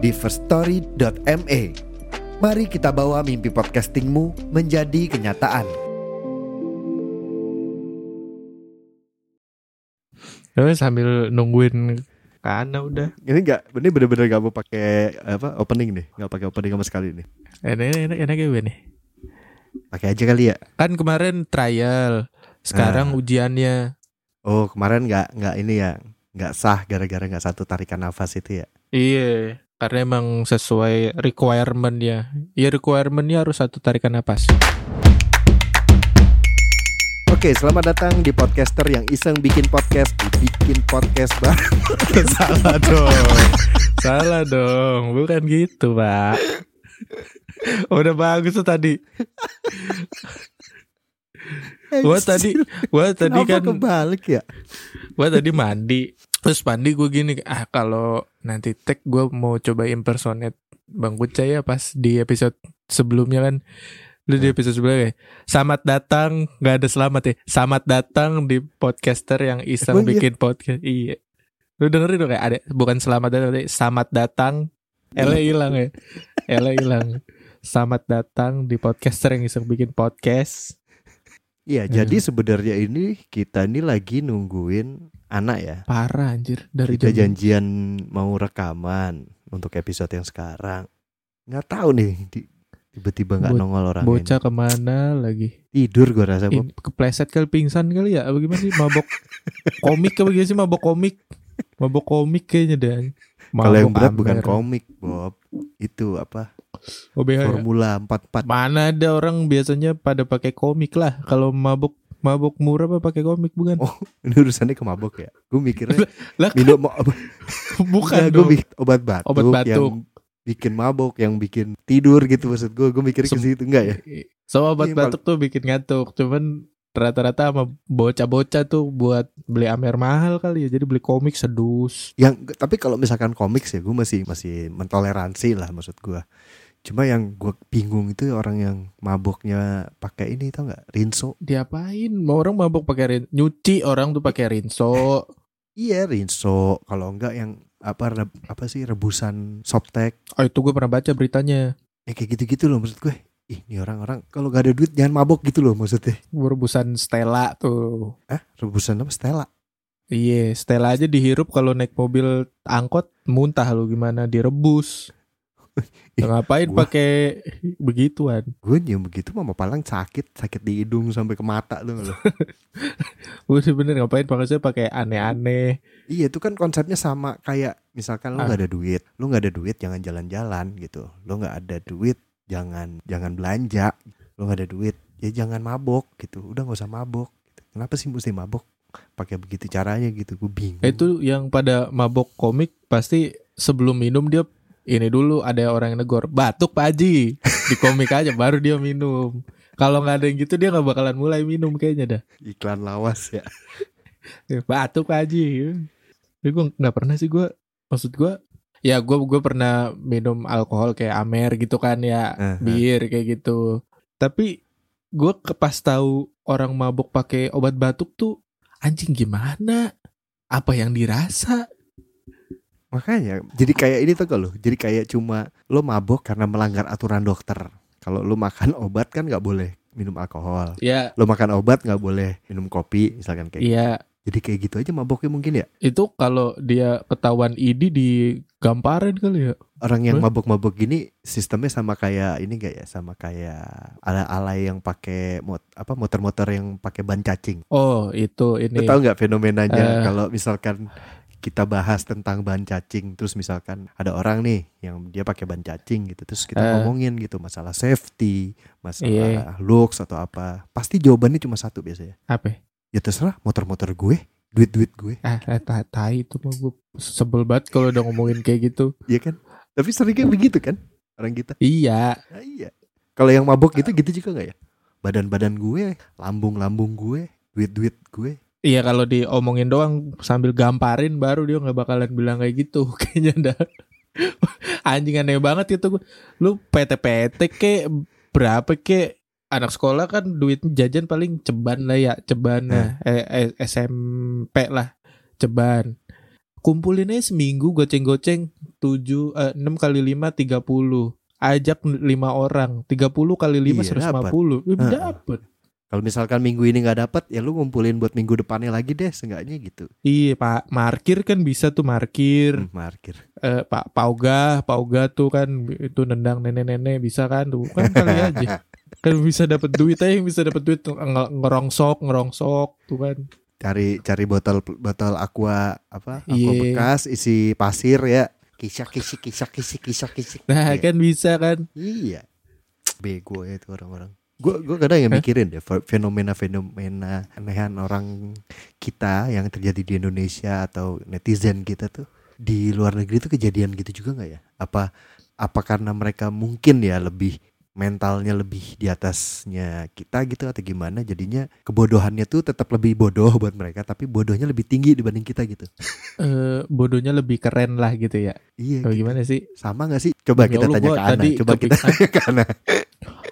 di firststory.me. Mari kita bawa mimpi podcastingmu menjadi kenyataan. Terus sambil nungguin karena udah Ini enggak, ini bener-bener gak mau pakai apa opening nih, nggak pakai opening sama sekali nih. enak enak enak gue nih. Pakai aja kali ya. Kan kemarin trial, sekarang ujiannya. Oh kemarin nggak nggak ini ya, nggak sah gara-gara nggak satu tarikan nafas itu ya. Iya, karena emang sesuai requirement ya. Iya requirementnya harus satu tarikan napas. Oke, selamat datang di podcaster yang iseng bikin podcast, bikin podcast bareng. Salah dong, salah dong, bukan gitu pak. Udah bagus tuh tadi. Gua tadi, gua tadi Kenapa kan kebalik ya? gue tadi mandi terus mandi gue gini ah kalau nanti tag gue mau coba impersonate bang Kuca ya pas di episode sebelumnya kan. Lu di episode sebelumnya ya, selamat datang nggak ada selamat ya selamat datang di podcaster yang iseng iya? bikin podcast. Iya. Lu dengerin dong kayak ada bukan selamat datang tapi selamat datang. L hilang ya. L hilang. Selamat datang di podcaster yang iseng bikin podcast. Iya, Hmm. jadi sebenarnya ini kita ini lagi nungguin anak ya. parah anjir dari Kita jam janjian mau rekaman untuk episode yang sekarang. Nggak tahu nih, di- tiba-tiba nggak Bo- nongol orang bocah ke mana lagi ini. Tidur gua rasa. Bob. kepleset kali pingsan kali ya apa gimana sih mabok komik apa gimana sih mabok komik mabok komik kayaknya deh Kalau yang berat bukan komik, Bob. Itu apa? OBH ya? Formula 44. mana ada orang biasanya pada pakai komik lah kalau mabok mabok murah apa pakai komik bukan Oh, Ini urusannya ke mabok ya. Gue mikirnya lah minum obat, bukan gue dong obat batuk, Obat batuk. yang bikin mabok, yang bikin tidur gitu maksud gue. Gue mikirnya ke situ enggak ya? so obat Iya, batuk tuh bikin ngantuk cuman rata-rata sama bocah-bocah tuh buat beli amer mahal kali ya jadi beli komik sedus Yang tapi kalau misalkan komik sih gue masih masih mentoleransi lah maksud gue. Cuma yang gue bingung itu orang yang maboknya pakai ini tau nggak rinso? diapain mau orang mabok pakai rin nyuci orang tuh pakai rinso Iya rinso. Kalau enggak yang apa reb- apa sih rebusan softtek oh itu gue pernah baca beritanya yang kayak gitu-gitu loh maksud gue. Ih, ini orang-orang kalau gak ada duit jangan mabok gitu loh maksudnya. rebusan Stella tuh Ah, rebusan apa Stella? Iya, Stella aja dihirup kalau naik mobil angkot muntah lu gimana direbus. Ngapain pakai begituan? Gue nyium begitu mama palang sakit, sakit di hidung sampai ke mata tuh loh. Gue bener ngapain pakai saya pakai aneh-aneh. Iya itu kan konsepnya sama kayak misalkan lu Ah. nggak ada duit, lu nggak ada duit jangan jalan-jalan gitu. Lu nggak ada duit jangan jangan belanja. Lu nggak ada duit ya jangan mabok gitu. Udah nggak usah mabok. Gitu. Kenapa sih mesti mabok? Pakai begitu caranya gitu. Gue bingung. Itu yang pada mabok komik pasti sebelum minum dia ini dulu ada orang yang negor batuk Pak Haji di komik aja baru dia minum. Kalau nggak ada yang gitu dia nggak bakalan mulai minum kayaknya dah. iklan lawas ya. batuk Pak Haji. Tapi gue nggak pernah sih gue. Maksud gue ya gue gue pernah minum alkohol kayak Amer gitu kan ya Aha. bir kayak gitu. Tapi gue ke pas tahu orang mabuk pakai obat batuk tuh anjing gimana? Apa yang dirasa? Makanya jadi kayak ini tuh kalau jadi kayak cuma lo mabok karena melanggar aturan dokter. Kalau lo makan obat kan nggak boleh minum alkohol. Ya, Lo makan obat nggak boleh minum kopi misalkan kayak. gitu. iya Jadi kayak gitu aja maboknya mungkin ya. itu kalau dia ketahuan ID digamparin kali ya. Orang yang mabok-mabok gini sistemnya sama kayak ini gak ya? Sama kayak ala-ala yang pakai mot apa motor-motor yang pakai ban cacing. Oh itu Lo ini. tau nggak fenomenanya Eh. kalau misalkan kita bahas tentang ban cacing terus misalkan ada orang nih yang dia pakai ban cacing gitu terus kita Eh. ngomongin gitu masalah safety, masalah Iya. looks atau apa. Pasti jawabannya cuma satu biasanya. Apa? Ya terserah motor-motor gue, duit-duit gue. Ah, eh, tai itu mah gue sebel banget kalau udah ngomongin kayak gitu. Iya kan? Tapi seringnya begitu kan orang kita. Iya. Nah, iya. Kalau yang mabok gitu gitu juga nggak ya? Badan-badan gue, lambung-lambung gue, duit-duit gue. Iya kalau diomongin doang sambil gamparin baru dia nggak bakalan bilang kayak gitu kayaknya dah. Anjing aneh banget itu lu PT-PT ke berapa ke? Anak sekolah kan duit jajan paling ceban lah ya ceban lah eh, eh, SMP lah ceban. Kumpulinnya seminggu goceng-goceng 7 eh, 6 kali 5 30 ajak 5 orang 30 kali 5 Iya, 150 dapat. Lebih Heeh. dapet Kalau misalkan minggu ini nggak dapat, ya lu ngumpulin buat minggu depannya lagi deh, seenggaknya gitu. Iya pak, markir kan bisa tuh markir. Hmm, markir. Eh, pak Pauga, Pauga tuh kan itu nendang nenek-nenek bisa kan tuh kan kali aja. Kan bisa dapat duit aja yang bisa dapat duit nge- ngerongsok ngerongsok tuh kan. Cari cari botol botol aqua apa? Aqua Iya. bekas isi pasir ya. Kisak kisik kisak kisik kisak kisik. Nah Iya. kan bisa kan. Iya. Bego ya itu orang-orang. Gue gue kadang yang mikirin deh fe- fenomena-fenomena anehan orang kita yang terjadi di Indonesia atau netizen kita tuh di luar negeri tuh kejadian gitu juga nggak ya? Apa apa karena mereka mungkin ya lebih mentalnya lebih di atasnya kita gitu atau gimana jadinya kebodohannya tuh tetap lebih bodoh buat mereka tapi bodohnya lebih tinggi dibanding kita gitu Eh bodohnya lebih keren lah gitu ya. iya gitu. gimana sih? sama gak sih coba Ya kita Allah, tanya ke Ana coba kita tanya ke Ana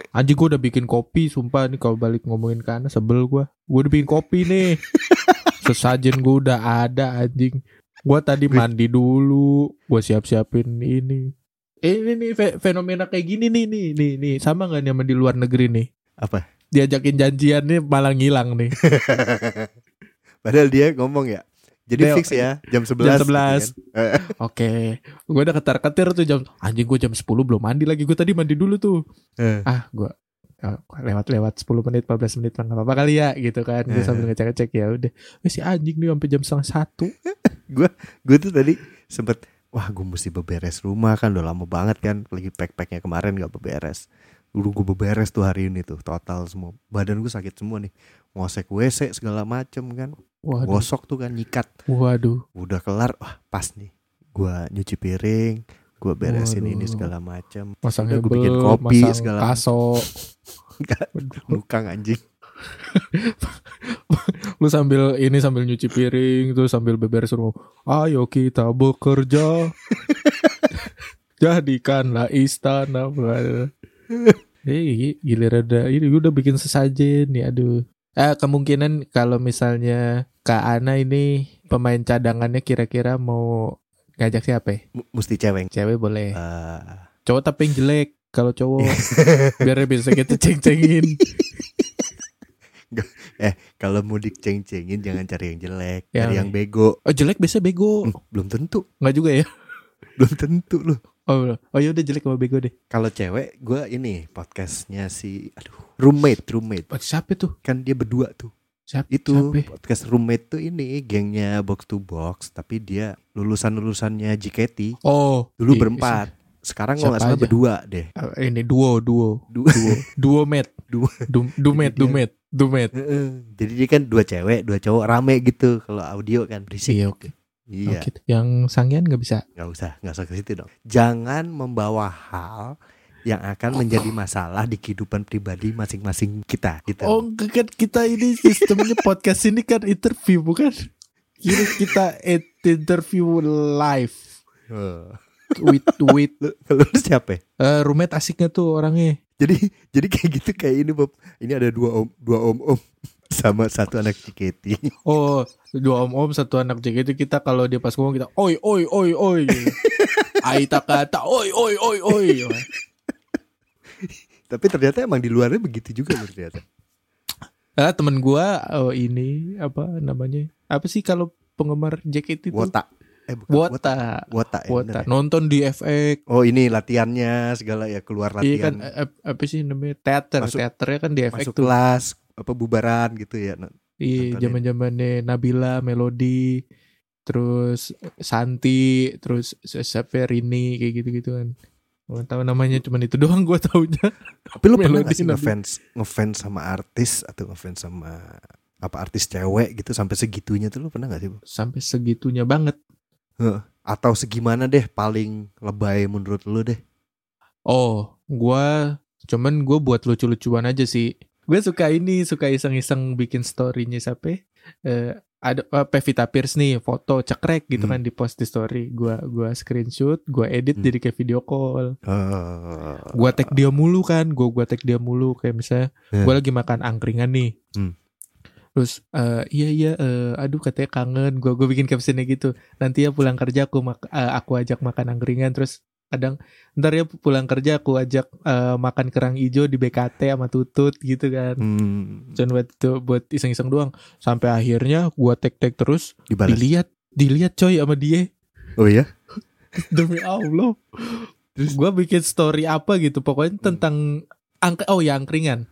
Anjing gue udah bikin kopi Sumpah nih kalau balik ngomongin ke Ana sebel gue Gue udah bikin kopi nih. Sesajen gue udah ada anjing. Gue tadi mandi dulu Gue siap-siapin ini. Eh, Ini nih fe- fenomena kayak gini nih nih nih nih. Sama nggak nih sama di luar negeri nih? Apa? Diajakin janjian nih malah ngilang nih. Padahal dia ngomong ya. Jadi Deo, fix ya jam 11. jam 11. gitu kan. Eh, oke gue udah ketar ketir tuh jam anjing gue jam 10 belum mandi lagi gue tadi mandi dulu tuh eh. ah gue lewat lewat 10 menit 15 menit nggak apa-apa kali ya gitu kan gue Eh. sambil ngecek ngecek ya udah si anjing nih sampai jam setengah satu Gue tuh tadi sempet wah gue mesti beberes rumah kan udah lama banget kan lagi pack-packnya kemarin gak beberes. Dulu gue beberes tuh hari ini tuh total semua. Badan gue sakit semua nih. Ngosek WC segala macem kan. waduh Gosok tuh kan nyikat. waduh Udah kelar wah pas nih. Gue nyuci piring. Gue beresin Waduh. ini segala macem. Udah, hebel, bikin kopi, masang segala- kaso Nukang anjing. lu sambil ini sambil nyuci piring tuh sambil beberes rumah ayo kita bekerja jadikanlah istana eh giliran ada ini udah bikin sesajen nih aduh. Eh kemungkinan kalau misalnya Kak Ana ini pemain cadangannya kira-kira mau ngajak siapa ya? M- Mesti cewek. cewek boleh. Eh, cowok tapi yang jelek kalau cowok. Biar bisa kita ceng-cengin. Kalau mau diceng-cengin jangan cari yang jelek, Yang- cari yang bego. oh jelek biasa bego. Hmm, belum tentu, nggak juga ya? Belum tentu loh. Oh oh ya udah jelek sama bego deh Kalau cewek, gue ini podcastnya si, aduh, roommate, roommate. Oh, siapa tuh Kan dia berdua tuh. siapa Itu siapa? podcast roommate tuh ini gengnya box to box, tapi dia lulusan lulusannya JKT. oh Dulu iya, berempat. Sekarang Siapa kalau nggak salah aja? berdua deh. Eh, ini duo duo Dua. duo duo met Duo. du, dumet dumet dumet. Jadi dia kan dua cewek, dua cowok rame gitu. Kalau audio kan berisik. Iya, gitu. Iya. Oh, gitu. yang sangian nggak bisa nggak usah nggak usah ke situ dong jangan membawa hal yang akan menjadi masalah di kehidupan pribadi masing-masing kita gitu oh kan kita ini sistemnya podcast ini kan interview bukan Kira kita interview live Oh. with with Lu- siapa ya? eh roommate asiknya tuh orangnya jadi jadi kayak gitu kayak ini Bob ini ada dua om dua om om sama satu anak JKT Oh, dua om-om satu anak JKT kita kalau dia pas ngomong kita oi oi oi oi. Aita kata oi oi oi oi. tapi ternyata emang di luarnya begitu juga ternyata Ah, temen gua oh ini apa namanya? Apa sih kalau penggemar JKT itu? wota eh bukan Wota. wota ya, Wota. ya? Nonton di FX. oh ini latihannya segala ya keluar Iya kan latihan apa sih namanya? Teater. Masuk- Teaternya kan di FX masuk tuh. kelas apa bubaran gitu ya Nah, Iya, nontonin. zaman-zamannya Nabila, Melody, terus Santi, terus siapa Rini kayak gitu-gitu kan. Gak tahu namanya cuman itu doang gua taunya. Tapi lu pernah gak sih ngefans ngefans sama artis atau ngefans sama apa artis cewek gitu sampai segitunya tuh lu pernah gak sih? Bu? Sampai segitunya banget. atau segimana deh paling lebay menurut lu deh? Oh, gua cuman gue buat lucu-lucuan aja sih. Gue suka ini, suka iseng-iseng bikin story-nya siapa? Eh, ada uh, Pevita Pierce nih foto cekrek gitu Hmm. kan di post di story. Gua gua screenshot, gua edit Hmm. jadi kayak video call. Eh, Gua tag dia mulu kan, gua gua tag dia mulu kayak misalnya Hmm. gua lagi makan angkringan nih. Hmm. Terus eh, iya iya eh, aduh katanya kangen gua gua bikin captionnya gitu. Nanti ya pulang kerja aku mak- eh, aku ajak makan angkringan terus kadang ntar ya pulang kerja aku ajak eh, makan kerang hijau di BKT sama tutut gitu kan. hmm, Cuman buat itu buat iseng-iseng doang. Sampai akhirnya gua tag-tag terus dibalas. dilihat dilihat coy sama dia Oh iya? demi Allah. Terus gua bikin story apa gitu pokoknya tentang angk oh ya angkringan.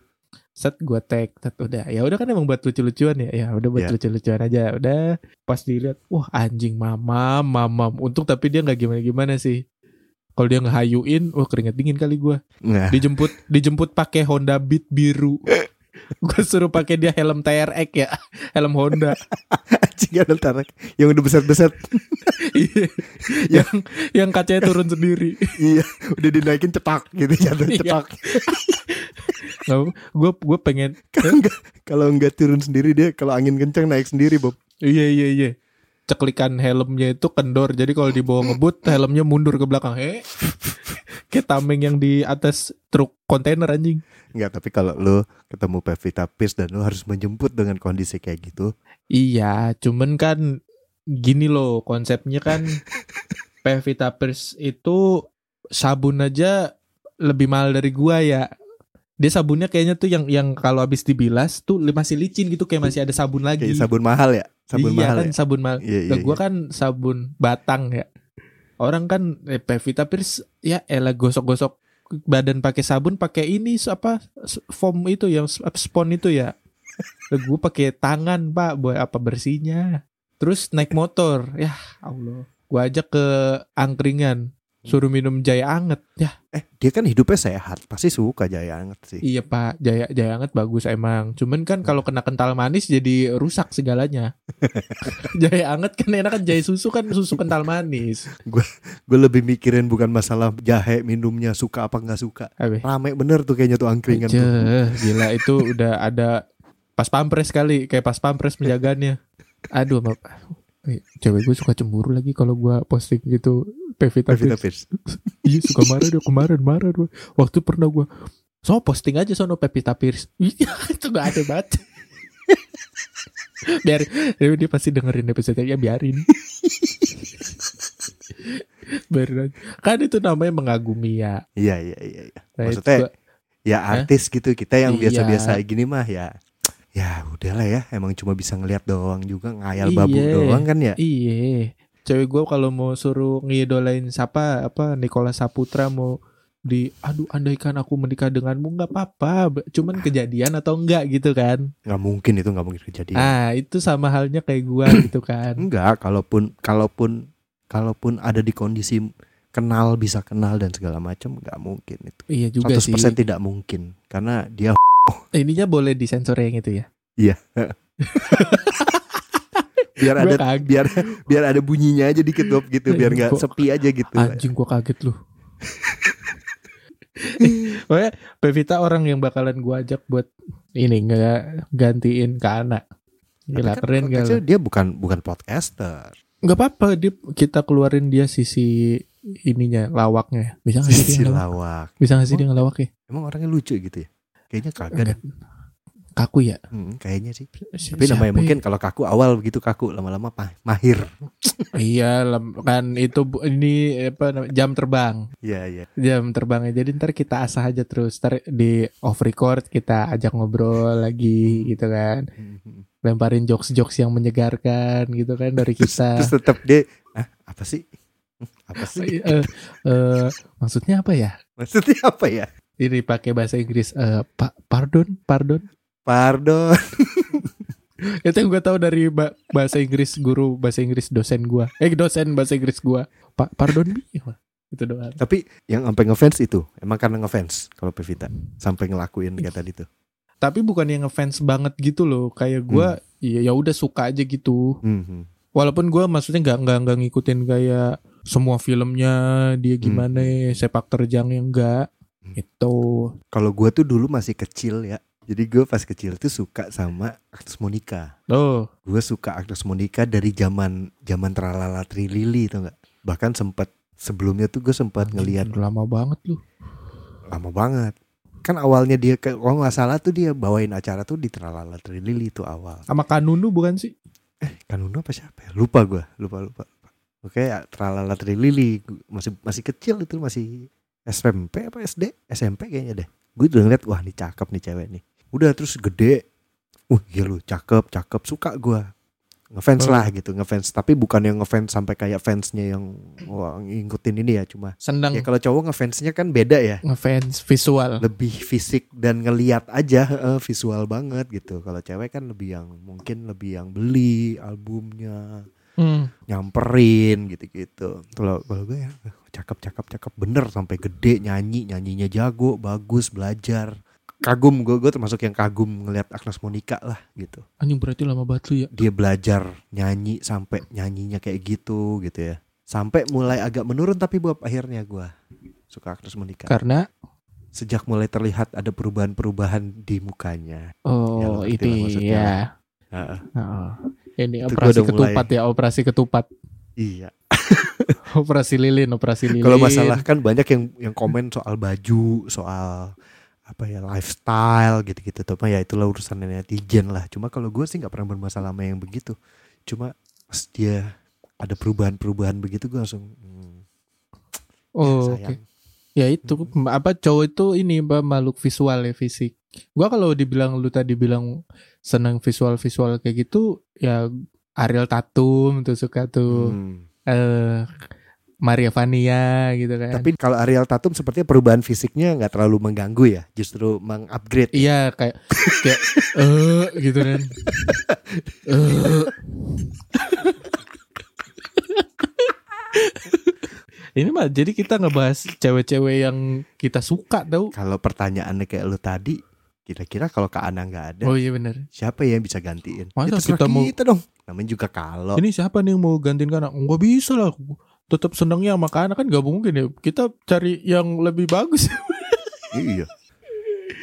Set gua tag, set udah. Ya udah kan emang buat lucu-lucuan ya. Ya udah buat Ya. lucu-lucuan aja. Udah pas dilihat, wah anjing mamam, mamam. Untung tapi dia nggak gimana-gimana sih. Kalau dia ngehayuin, wah keringet dingin kali gua. Nah, Dijemput dijemput pakai Honda Beat biru. gua suruh pakai dia helm TRX ya, helm Honda. anjing ada tarik yang udah besar-besar. Iya. yang yang kacanya turun sendiri. iya, udah dinaikin cepak gitu jatuh Iya. cepak. Gue gue pengen Kalau enggak turun sendiri dia kalau angin kencang naik sendiri, Bob. Iya iya iya. Ceklikan helmnya itu kendor. Jadi kalau dibawa ngebut helmnya mundur ke belakang. He. Kayak tameng yang di atas truk kontainer anjing. Enggak, tapi kalau lu ketemu Pevita Pierce dan lu harus menjemput dengan kondisi kayak gitu, Iya, cuman kan gini loh konsepnya kan Pevita Pierce itu sabun aja lebih mahal dari gua ya. Dia sabunnya kayaknya tuh yang yang kalau habis dibilas tuh masih licin gitu kayak masih ada sabun lagi. kayak sabun mahal ya? Sabun iya mahal kan ya? sabun mahal. Iya, iya. Gua iya. kan sabun batang ya. Orang kan eh, Pevita Pierce ya elah gosok-gosok badan pakai sabun pakai ini apa foam itu yang spon itu ya. gue pakai tangan pak buat apa bersihnya. Terus naik motor ya Allah. Gua ajak ke angkringan suruh minum jaya anget ya Eh, dia kan hidupnya sehat, pasti suka jaya anget sih. iya pak jaya jaya anget bagus emang cuman kan kalau kena kental manis jadi rusak segalanya jaya anget kan enak kan jaya susu kan susu kental manis Gue lebih mikirin bukan masalah jahe minumnya suka apa nggak suka. Abe. Rame bener tuh kayaknya tuh angkringan tuh. Jeh, gila itu udah ada pas pampres kali kayak pas pampres penjagaannya. Aduh, cewek gue suka cemburu lagi kalau gua posting gitu Pevita Pevita Pierce. Iya suka marah dia kemarin marah dia. Waktu pernah gua so posting aja sono Pevita Pierce. Iya itu gak ada banget. Biar dia, dia pasti dengerin episode ya biarin. biarin. Kan itu namanya mengagumi ya. Iya, iya, iya. iya. Nah, itu Maksudnya gua- ya artis gitu kita yang Iya. biasa-biasa gini mah ya ya udahlah ya emang cuma bisa ngeliat doang juga ngayal Iya. babu doang kan ya Iya. Cewek gue kalau mau suruh ngidolain siapa apa Nikola Saputra mau di aduh andaikan aku menikah denganmu nggak apa-apa cuman kejadian atau enggak gitu kan. Nggak mungkin itu nggak mungkin kejadian. Ah itu sama halnya kayak gua gitu kan. Enggak kalaupun kalaupun kalaupun ada di kondisi kenal bisa kenal dan segala macam nggak mungkin itu. Iya juga 100% sih tidak mungkin karena dia ininya boleh disensor yang itu ya biar ada biar biar ada bunyinya aja dikit Bob gitu. Biar nggak sepi aja gitu. Anjing gua kaget lu. Pokoknya Pevita orang yang bakalan gua ajak buat ini nggak gantiin ke anak. Gila kan keren gak dia bukan bukan podcaster. Nggak apa-apa dia kita keluarin dia sisi ininya lawaknya. Bisa nggak sih si dia ngelawak? lawak. Bisa nggak sih dia ngelawak ya? emang orangnya lucu gitu ya? Kayaknya kagak. Kaku ya Hmm, kayaknya sih. Si- Tapi namanya mungkin kalau kaku awal begitu kaku lama-lama ma- mahir. ya? iya kan itu ini apa namanya, jam terbang Iya iya. jam terbangnya jadi ntar kita asah aja terus ntar di off record kita ajak ngobrol lagi gitu kan lemparin jokes jokes yang menyegarkan gitu kan dari Terus, kita terus tetap dia ah, apa sih? Hmm, Apa sih? Eh, eh, maksudnya apa ya Maksudnya apa ya? ini pakai bahasa Inggris eh, pak pardon pardon Pardon. itu yang gue tahu dari ba- bahasa Inggris guru bahasa Inggris dosen gue eh dosen bahasa Inggris gue pak pardon itu doang Tapi yang sampai ngefans itu emang karena ngefans kalau Pevita sampai ngelakuin kayak tadi tuh. tapi bukan yang ngefans banget gitu loh kayak gue ya ya udah suka aja gitu Hmm, hmm. walaupun gue maksudnya nggak nggak nggak ngikutin kayak semua filmnya dia gimana sepak terjangnya enggak Hmm. itu Kalau gue tuh dulu masih kecil ya. Jadi gue pas kecil tuh suka sama Agnes Monica. oh Gue suka Agnes Monica dari zaman zaman Tralala Trilili tuh nggak. Bahkan sempat sebelumnya tuh gue sempat ngelihat lama banget lu lama banget. Kan awalnya dia ke- kalau nggak salah tuh dia bawain acara tuh di Tralala Trilili tuh awal. sama Kanunu bukan sih Kanunu apa siapa ya? Lupa gue, lupa lupa. Oke, ya, Tralala Trilili masih masih kecil itu masih SMP apa SD? SMP kayaknya deh. Gue udah ngeliat wah nih cakep nih cewek nih. Udah terus gede. Wah, iya lu cakep, cakep, suka gue. Ngefans Oh. lah gitu, ngefans. Tapi bukan yang ngefans sampai kayak fansnya yang wah ngikutin ini ya cuma. senang Ya kalau cowok ngefansnya kan beda ya. ngefans visual Lebih fisik dan ngeliat aja eh, visual banget gitu. Kalau cewek kan lebih yang mungkin lebih yang beli albumnya, Hmm. nyamperin gitu-gitu. Kalau kalau gue ya cakep cakep cakep bener sampai gede nyanyi nyanyinya jago bagus belajar kagum. Gue gue termasuk yang kagum ngelihat Agnes Monica lah gitu. Anjing berarti lama banget lu ya? Dia belajar nyanyi sampai nyanyinya kayak gitu gitu ya. Sampai mulai agak menurun tapi buat akhirnya gue suka Agnes Monica. Karena? Sejak mulai terlihat ada perubahan-perubahan di mukanya. Oh Ya, itu ya. Heeh. ini Itu operasi udah mulai. ketupat ya operasi ketupat. Iya. Operasi lilin operasi lilin. Kalau masalah kan banyak yang yang komen soal baju, soal apa ya lifestyle gitu-gitu. Tapi ya itulah urusan netizen lah. Cuma kalau gue sih nggak pernah bermasalah sama yang begitu. Cuma pas dia ada perubahan-perubahan begitu gue langsung hmm, oh oke sayang. Ya itu apa cowok itu ini apa makhluk visual ya fisik. Gua kalau dibilang lu tadi bilang seneng visual-visual kayak gitu ya Ariel Tatum tuh suka tuh Hmm. eh Maria Vania gitu kan. Tapi kalau Ariel Tatum sepertinya perubahan fisiknya nggak terlalu mengganggu ya, justru mengupgrade. iya kayak kayak eh gitu kan. Eh. Ini mah jadi kita ngebahas cewek-cewek yang kita suka tau. Kalau pertanyaannya kayak lu tadi, kira-kira kalau Kak Ana nggak ada, Oh iya bener siapa ya yang bisa gantiin? Masa Ya kita mau- kita dong. Namanya juga kalau. Ini siapa nih yang mau gantiin kanak? Nggak bisa lah. Tetap senangnya sama kanak kan gak mungkin ya. Kita cari yang lebih bagus. Iya.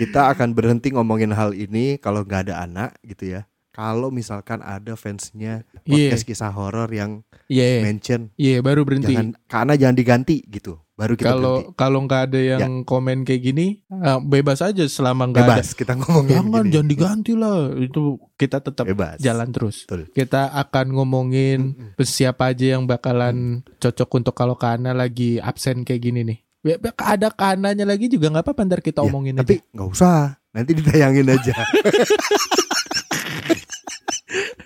Kita akan berhenti ngomongin hal ini kalau nggak ada anak gitu ya. Kalau misalkan ada fansnya Iya, podcast kisah horor yang iya, mention iya baru berhenti. jangan karena jangan diganti gitu. Baru kita Kalau berhenti. kalau nggak ada yang komen kayak gini, eh, bebas aja selama nggak ada. Bebas kita ngomongin Jangan, gini. jangan diganti lah. Itu kita tetap Bebas. jalan terus. Betul. Kita akan ngomongin Mm-mm. siapa aja yang bakalan cocok untuk kalau Kana lagi absen kayak gini nih. Ya, ya, ada kananya lagi juga nggak apa-apa ntar kita Ya, omongin tapi nggak usah. Nanti ditayangin aja.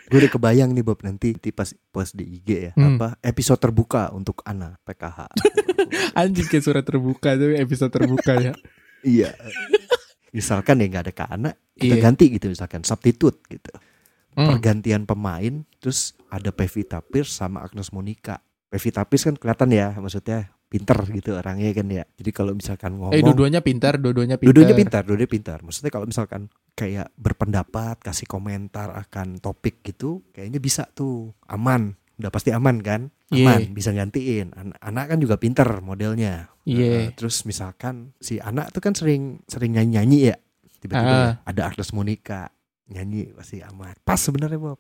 Gue udah kebayang nih Bob nanti pas post di IG ya Hmm. apa episode terbuka untuk Ana PKH. Anjing kayak surat terbuka tuh episode terbuka ya. iya. Misalkan ya nggak ada Kak Ana, kita Iya. ganti gitu misalkan substitute gitu. Hmm. pergantian pemain terus ada Pevita Pierce sama Agnes Monica Pevita Pierce kan kelihatan ya maksudnya pinter gitu orangnya kan ya. Jadi kalau misalkan ngomong Eh dua-duanya pintar, dua-duanya pintar. dua-duanya pintar dua-duanya pintar. Maksudnya kalau misalkan kayak berpendapat kasih komentar akan topik gitu kayaknya bisa tuh. Aman udah pasti aman kan? Aman Iya. bisa gantiin. An- anak kan juga pinter modelnya. Iya. Nah, terus misalkan si anak tuh kan sering sering nyanyi nyanyi ya. Tiba-tiba ya, ada Agnes Monica nyanyi pasti aman. Pas sebenarnya Bob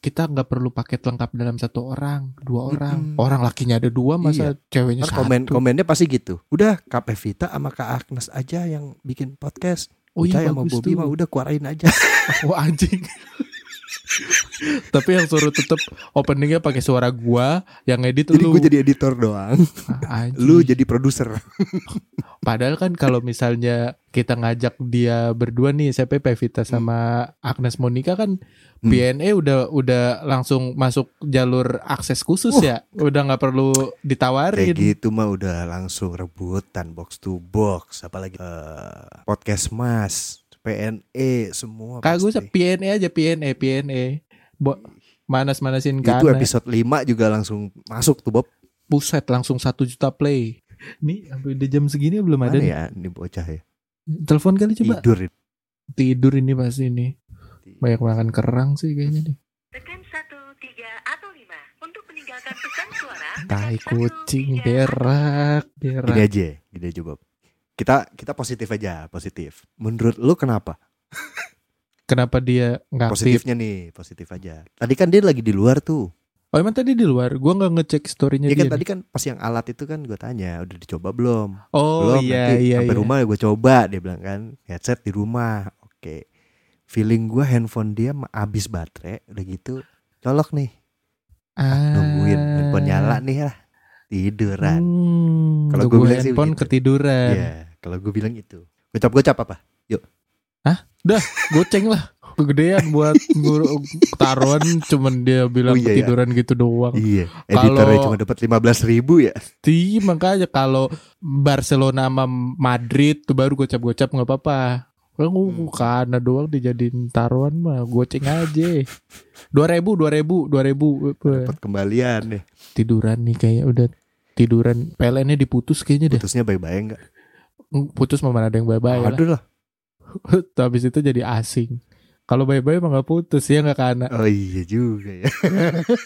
Kita nggak perlu paket lengkap dalam satu orang, dua orang. Mm-mm. Orang lakinya ada dua, masa ceweknya Ntar satu. komen komennya pasti gitu udah Kak Pevita sama Kak Agnes aja yang bikin podcast Oh iya Ucai sama Bobby mah udah keluarin aja Wah anjing. Tapi yang suruh tetep openingnya pakai suara gua, yang edit jadi lu. gue jadi editor doang Ah, anjing. lu jadi produser Padahal kan kalau misalnya kita ngajak dia berdua nih, siapa Pevita sama Agnes Monica kan Hmm. PNE udah udah langsung masuk jalur akses khusus ya. Udah nggak perlu ditawarin. kayak gitu mah udah langsung rebutan box to box apalagi eh, podcast mas PNE semua Kagak usah. PNE aja PNE PNE. Bo manas-manasin itu episode 5 juga langsung masuk tuh Bob Buset langsung satu juta play. Nih sampai udah jam segini belum ada mana nih. ya ini bocah ya Telepon kali coba. tidur Tidur ini pasti ini. Banyak makan kerang sih kayaknya nih. Tekan 1, 3, atau 5. Tai kucing berak, Gini berak. aja, gini aja Bob. Kita kita positif aja, positif. Menurut lu kenapa? Kenapa dia nggak? Positifnya nih, positif aja. Tadi kan dia lagi di luar tuh. Oh emang tadi di luar? Gua nggak ngecek storynya Ya dia. kan tadi nih. kan pas yang alat itu kan gue tanya, udah dicoba belum? Oh belum, iya nanti iya sampai iya. rumah gue coba dia bilang kan headset di rumah. Oke. Feeling gue handphone dia habis baterai, udah gitu colok nih. Ah. Nungguin handphone nyala nih lah. Tiduran. Hmm, Kalau gua bilang sih handphone begitu. ketiduran. Iya, kalau gue bilang itu. Gocap-gocap apa? Goceng lah. Kegedean buat guru taruhan cuman dia bilang Oh, iya, iya. ketiduran gitu doang. Iya, Kalau- editornya cuma dapat 15 ribu ya. Ti makanya kalau Barcelona sama Madrid tuh baru gocap-gocap nggak apa-apa. Kalau Hmm. karena doang dijadiin taruhan mah goceng aja. Dua ribu, dua ribu, dua ribu. Dapat kembalian nih. Tiduran nih kayak udah tiduran. PLN-nya diputus kayaknya deh. Putusnya baik-baik enggak? Putus mana ada yang bye-bye lah. Aduh lah. Tuh, Habis itu jadi asing. Kalau bye-bye emang gak putus ya nggak karena. Oh iya juga ya.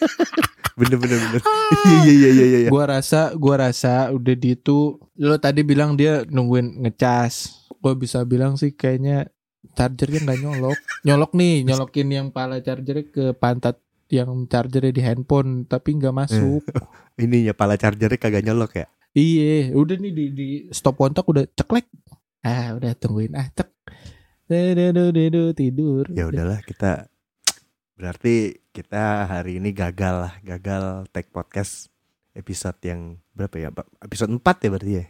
bener bener bener. Iya iya iya iya iya. Gua rasa, gua rasa udah di itu. Lo tadi bilang dia nungguin ngecas. Gua bisa bilang sih kayaknya chargernya nggak nyolok. Nyolok nih, nyolokin yang pala chargernya ke pantat yang chargernya di handphone tapi nggak masuk. Ininya pala chargernya kagak nyolok ya. Iya, udah nih di, di stop kontak udah ceklek. Ah, udah tungguin ah cek. Tidur. Ya udahlah kita berarti kita hari ini gagal lah, gagal take podcast episode yang berapa ya? Episode 4 ya berarti ya.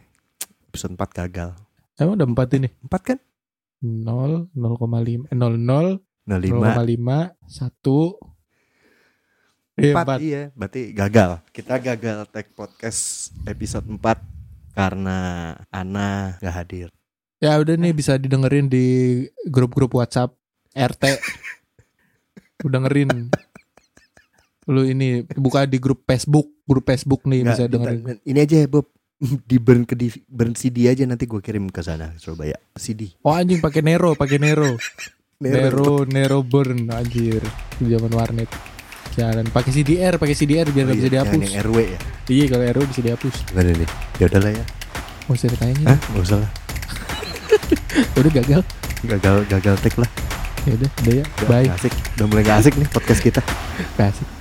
Episode 4 gagal. Emang udah empat ini? 4 kan? 0, 0,5, eh, 00, 05 0,5, 1. Eh, 4 empat. iya, berarti gagal. Kita gagal take podcast episode 4 karena Ana gak hadir. Ya udah nih bisa didengerin di grup-grup WhatsApp RT. Udah dengerin. Lu ini buka di grup Facebook, grup Facebook nih Nggak, bisa dengerin. Ini aja ya Bob. di burn ke di burn CD aja nanti gue kirim ke sana Surabaya. CD. Oh anjing pakai Nero, pakai Nero. Nero, Nero burn anjir. Zaman warnet. Jalan pakai CDR, pakai CDR biar Oh bisa iya, jangan dihapus. yang RW ya. Iya kalau RW bisa dihapus. Gimana nih? Ya udahlah ya. Mau usah ditanya. Hah? Gak usah lah. Udah gagal. Gagal gagal take lah. Ya udah, udah ya. Bye. asik. Udah mulai gak asik nih podcast kita. Kasih.